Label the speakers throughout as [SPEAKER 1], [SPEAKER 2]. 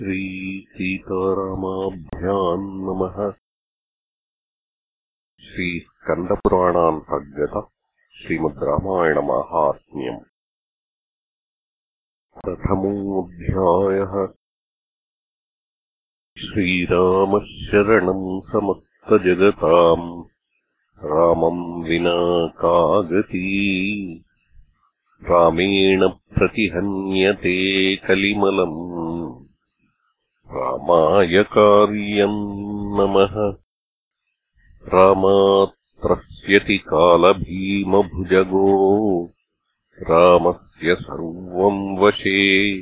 [SPEAKER 1] श्रीसीतारामाभ्याम् नमः। श्रीस्कन्दपुराणान्तर्गत श्रीमद् रामायणमाहात्म्यम् प्रथमोऽध्यायः। श्रीरामः शरणम् समस्तजगताम्। रामम् विना कागती। रामेण प्रतिहन्यते कलिमलम् रामाय कार्यम् नमः। रामात्रस्यति कालभीमभुजगो रामस्य सर्वम् वशे।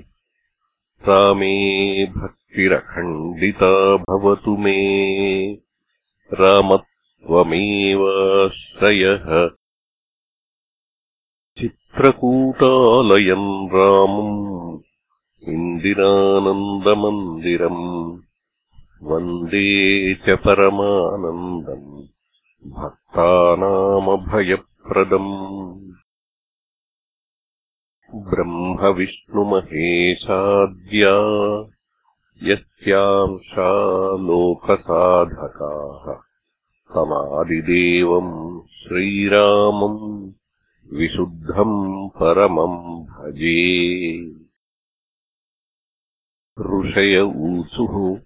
[SPEAKER 1] रामे भक्तिरखण्डिता भवतु मे। रामत्वमेवाश्रयः। चित्रकूटालयम् रामम् इन्दिरानन्दमन्दिरम् वन्दे च परमानन्दम्। भक्तानामभयप्रदम्। ब्रह्मविष्णुमहेशाद्या यस्यांशा लोकसाधकाः तमादिदेवम् श्रीरामम्। विशुद्धम् परमम् भजे ऋषय ऊचुः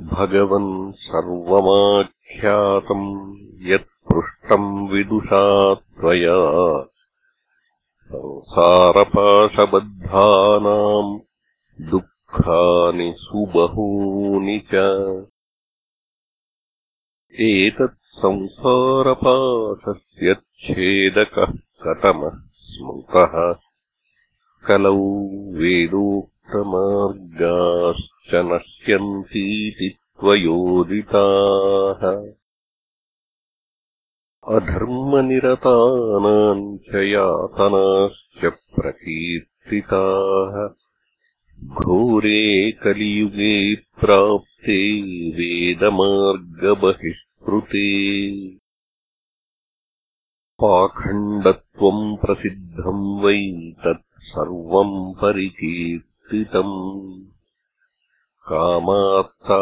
[SPEAKER 1] भगवन् सर्वमाख्यातम् यत्पृष्टम् विदुषा त्वया। संसारपाशबद्धानाम् दुःखानि सुबहूनि च। एतत् संसारपाशस्य छेदकः कथमः स्मृतः कलौ वेदोक्तमार्गाश्च नश्यन्तीति त्वयोदिताः अधर्मनिरतानाम् च यातनाश्च प्रकीर्तिताः। घोरे कलियुगे प्राप्ते वेदमार्गबहिष्कृते। पाखण्डत्वम् प्रसिद्धम् वै तत्सर्वम् परिकीर्तितम्। कामार्ता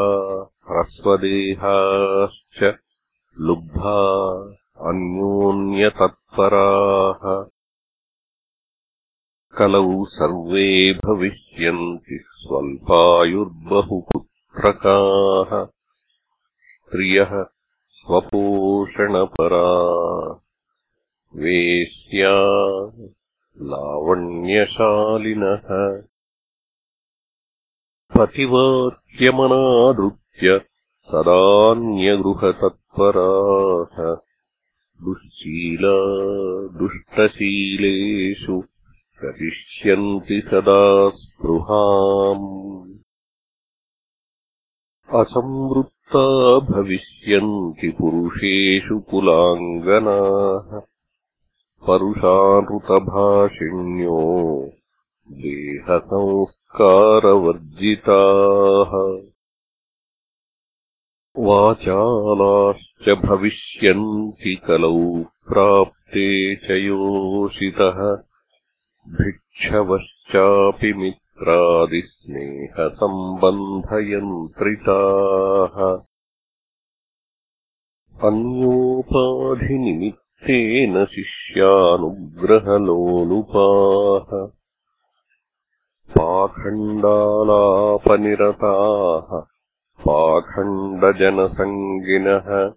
[SPEAKER 1] ह्रस्वदेहाश्च लुब्धा अन्योन्यतत्पराः। कलौ सर्वे भविष्यन्ति स्वल्पायुर्बहुपुत्रकाः। स्त्रियः स्वपोषणपरा। वेश्या लावण्यशालिनः पतिवाक्यमनादृत्य सदान्यगृहतत्पराः दुःशीला दुष्टशीलेषु करिष्यन्ति सदा स्पृहाम्। असंवृत्ता भविष्यन्ति पुरुषेषु कुलाङ्गनाः परुषानृतभाषिण्यो देहसंस्कारवर्जिताः। वाचालाश्च भविष्यन्ति कलौ प्राप्ते च योषितः। भिक्षवश्चापि मित्रादिस्नेहसम्बन्धयन्त्रिताः अन्योपाधिनिमित्तेन शिष्यानुग्रहलोलुपाः पाखण्डालापनिरताः पाखण्डजनसङ्गिनः।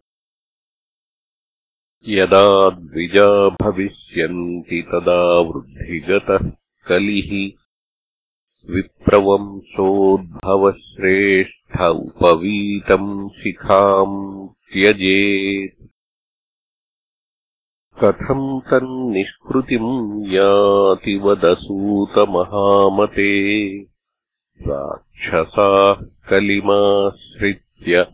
[SPEAKER 1] यदा द्विजा भविष्यन्ति तदा वृद्धिगतः कलिः। विप्रवंशोद्भवश्रेष्ठ उपवीतम् शिखाम् त्यजेत् कथम् तन्निष्कृतिम् याति वदसूतमहामते राक्षसाः कलिमाश्रित्य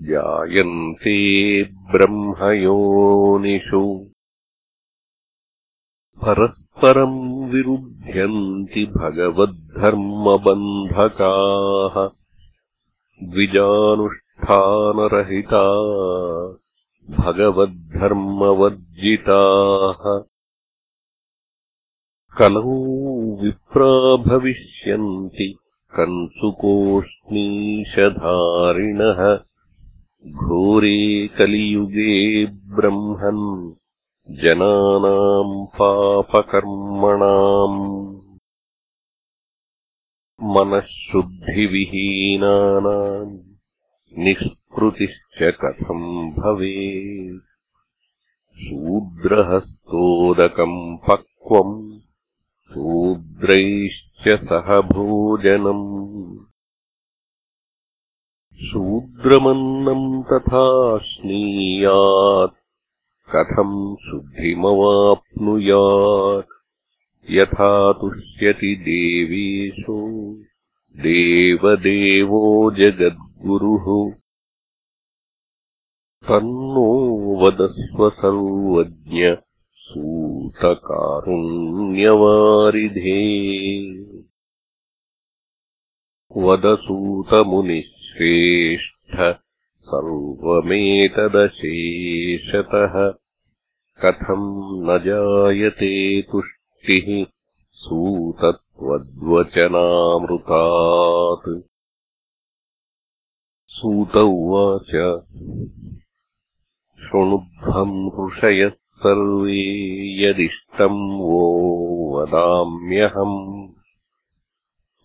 [SPEAKER 1] जायन्ते ब्रह्मयोनिषु। परस्परम् विरुध्यन्ति भगवद्धर्मबन्धकाः। द्विजानुष्ठानरहिता भगवद्धर्मवर्जिताः। कलौ विप्रा भविष्यन्ति कन्सुकोष्णीषधारिणः घोरे कलियुगे ब्रह्मन् जनानाम् पापकर्मणाम्। मनःशुद्धिविहीनानाम् निष्कृतिश्च कथम् भवेत्। शूद्रहस्तोदकम् पक्वम् शूद्रैश्च सह भोजनम् शूद्रमन्नम् तथा स्नीयात् कथम् शुद्धिमवाप्नुयात्। यथा तुष्यति देवेशो देवदेवो जगद्गुरुः तन्नो वदस्व सर्वज्ञ सूतकारुण्यवारिधे। वदसूतमुनिः श्रेष्ठ सर्वमेतदशेषतः। कथम् न जायते तुष्टिः सूतत्वद्वचनामृतात्। सूत उवाच शृणुध्वम् ऋषयः सर्वे यदिष्टम् वो वदाम्यहम्।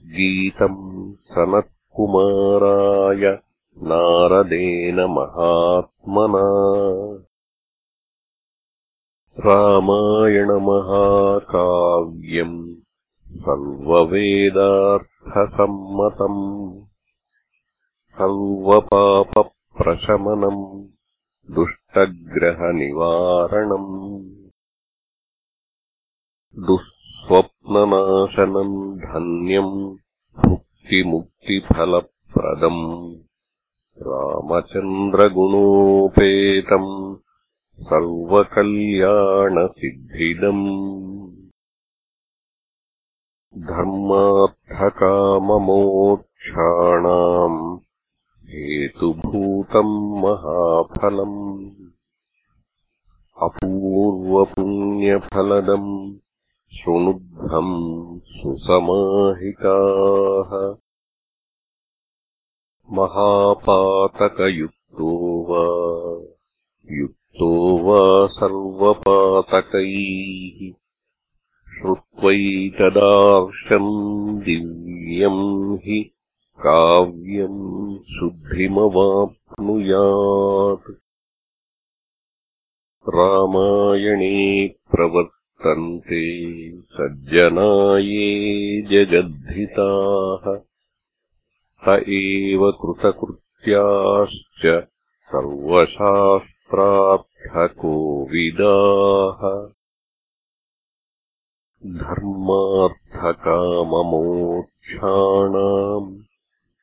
[SPEAKER 1] गीतम् सनत् कुमाराय नारदेन महात्मना। रामायणमहाकाव्यम् सर्ववेदार्थसम्मतम्। सर्वपापप्रशमनम् दुष्टग्रहनिवारणम् दुःस्वप्ननाशनम् धन्यम् मुक्तिमुक्तिफलप्रदम् रामचन्द्रगुणोपेतम् सर्वकल्याणसिद्धिदम्। धर्मार्थकाममोक्षाणाम् हेतुभूतम् महाफलम् अपूर्वपुण्यफलदम् शृणुध्वम् सुसमाहिताः। महापातकयुक्तो वा युक्तो वा सर्वपातकैः। श्रुत्वैतदार्शम् दिव्यम् हि काव्यम् शुद्धिमवाप्नुयात् रामायणे प्रवर्त तन्ते सज्जना ये जगद्धिताः। त एव कृतकृत्याश्च सर्वशास्त्रार्थकोविदाः धर्मार्थकाममोक्षाणाम्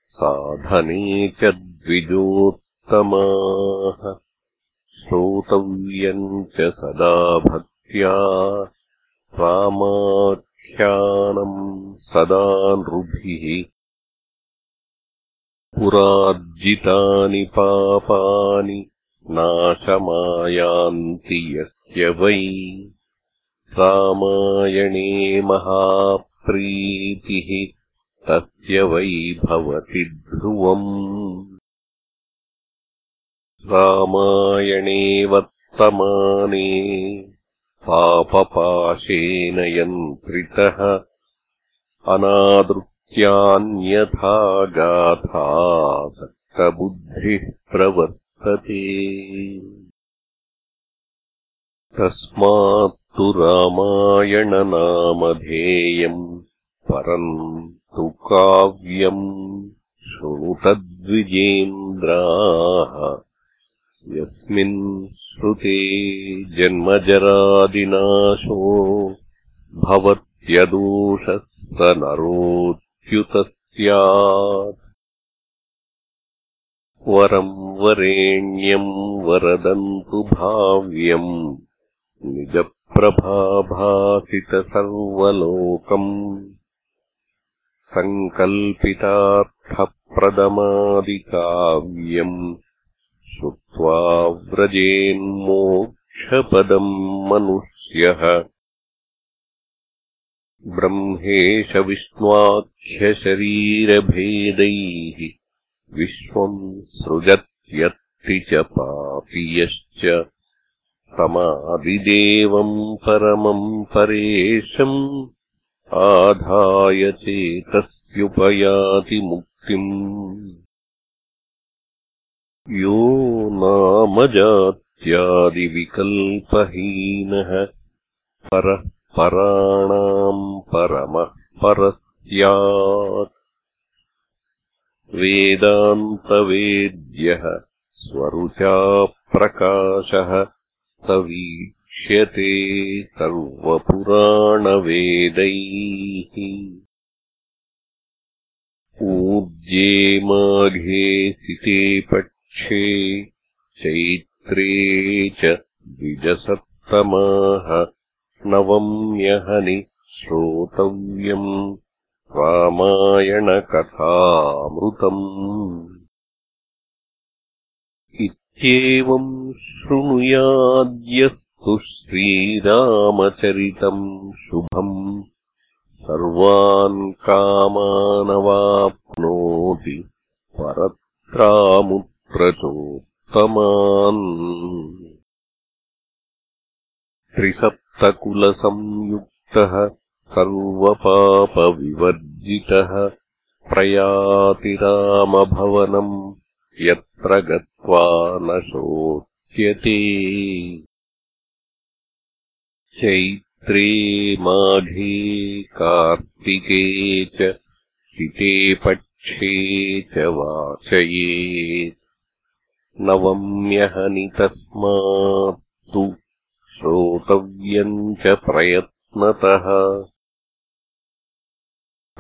[SPEAKER 1] साधने च द्विजोत्तमाः श्रोतव्यम् च सदा भक् रामाख्यानम् सदा नृभिः। पुरार्जितानि पापानि नाशमायान्ति यस्य वै। रामायणे महाप्रीतिः तस्य वै भवति ध्रुवम् रामायणे वर्तमाने पापपाशेन यन्त्रितः अनादृत्यान्यथा गाथासक्तबुद्धिः प्रवर्तते। तस्मात्तु रामायणनामधेयम् परम् तु काव्यम् शृणुतद्विजेन्द्राः यस्मिन् श्रुते जन्मजरादिनाशो भवत्यदोषः स नरोच्युत स्यात् वरम् वरेण्यम् वरदन्तु भाव्यम् निजप्रभाभासितसर्वलोकम्। सङ्कल्पितार्थप्रदमादिकाव्यम् व्रजेन्मोक्षपदम् मनुष्यः। ब्रह्मेशविष्णवाख्यशरीरभेदैः विश्वम् सृजत्यत्ति च पापि यश्च तमादिदेवम् परमम् परेशम् आधाय चेतस्युपयाति मुक्तिम्। यो नामजात्यादिविकल्पहीनः परः पराणाम् परमः परः स्यात् वेदान्तवेद्यः स्वरुचाप्रकाशः स वीक्ष्यते सर्वपुराणवेदैः। ऊर्जे माघे सिते पक्षे चैत्रे च द्विजसत्तमाः नवम्यहनि श्रोतव्यम् रामायणकथामृतम्। इत्येवम् शृणुयाद्यस्तु श्रीरामचरितम् शुभम्। सर्वान् कामानवाप्नोति त्रिसप्तकुलसंयुक्तः सर्वपापविवर्जितः प्रयाति रामभवनम् यत्र गत्वा न शोच्यते। चैत्रे माघे कार्तिके च सिते पक्षे च वाचयेत् नवम्यहनि तस्मात्तु श्रोतव्यम् च प्रयत्नतः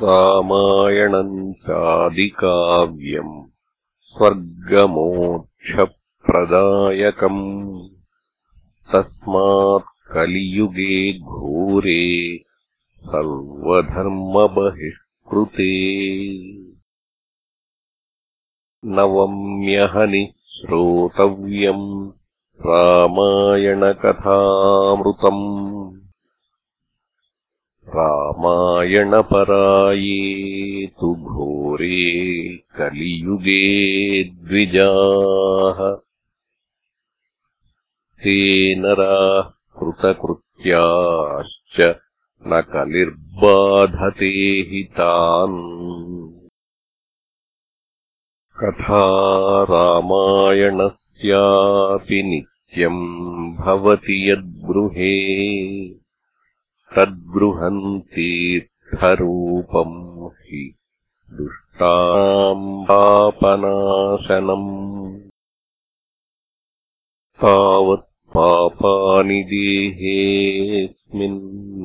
[SPEAKER 1] रामायणम् चादिकाव्यम् स्वर्गमोक्षप्रदायकम् तस्मात् कलियुगे घोरे सर्वधर्मबहिष्कृते। नवम्यहनि श्रोतव्यम् रामायणकथामृतम्। रामायणपराये तु घोरे कलियुगे द्विजाः। ते नराः कृतकृत्याश्च न कलिर्बाधते हि तान् कथा रामायणस्यापि नित्यम् भवति यद्गृहे तद्गृहन्तीर्थरूपम् हि दुष्टाम् पापनाशनम् तावत् पापानि देहेऽस्मिन्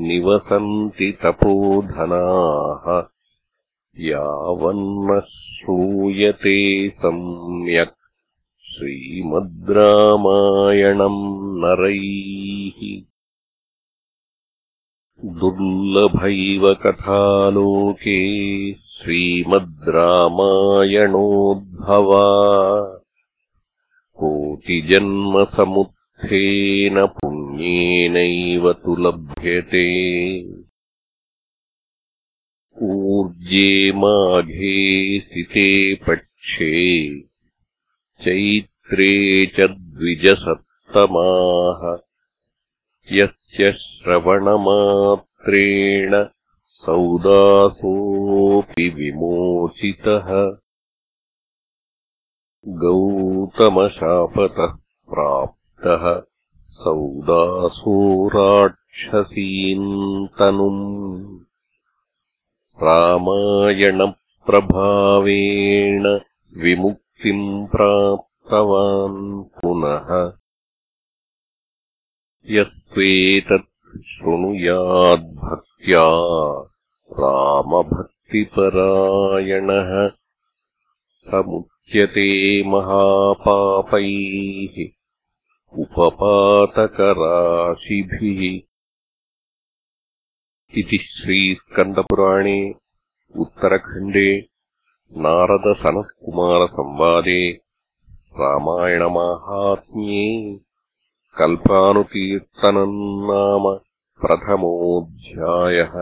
[SPEAKER 1] निवसन्ति तपोधनाः यावन्न श्रूयते सम्यक् श्रीमद्रामायणम् नरैः। दुर्लभैव कथालोके श्रीमद्रामायणोद्भवा। कोटिजन्मसमुत्थेन पुण्येनैव तु लभ्यते ऊर्जे माघे सिते पक्षे। चैत्रे च द्विजसत्तमाः यस्य श्रवणमात्रेण सौदासोऽपि विमोचितः। गौतमशापतः प्राप्तः। सौदासो राक्षसीम् तनुम् रामायणप्रभावेण विमुक्तिम् प्राप्तवान् पुनः। यस्त्वेतत् शृणुयाद्भक्त्या रामभक्तिपरायणः स मुच्यते महापापैः। उपपातकराशिभिः इति श्रीस्कन्दपुराणे उत्तरखण्डे नारदसनत्कुमारसंवादे रामायणमाहात्म्ये कल्पानुकीर्तनम् नाम प्रथमोऽध्यायः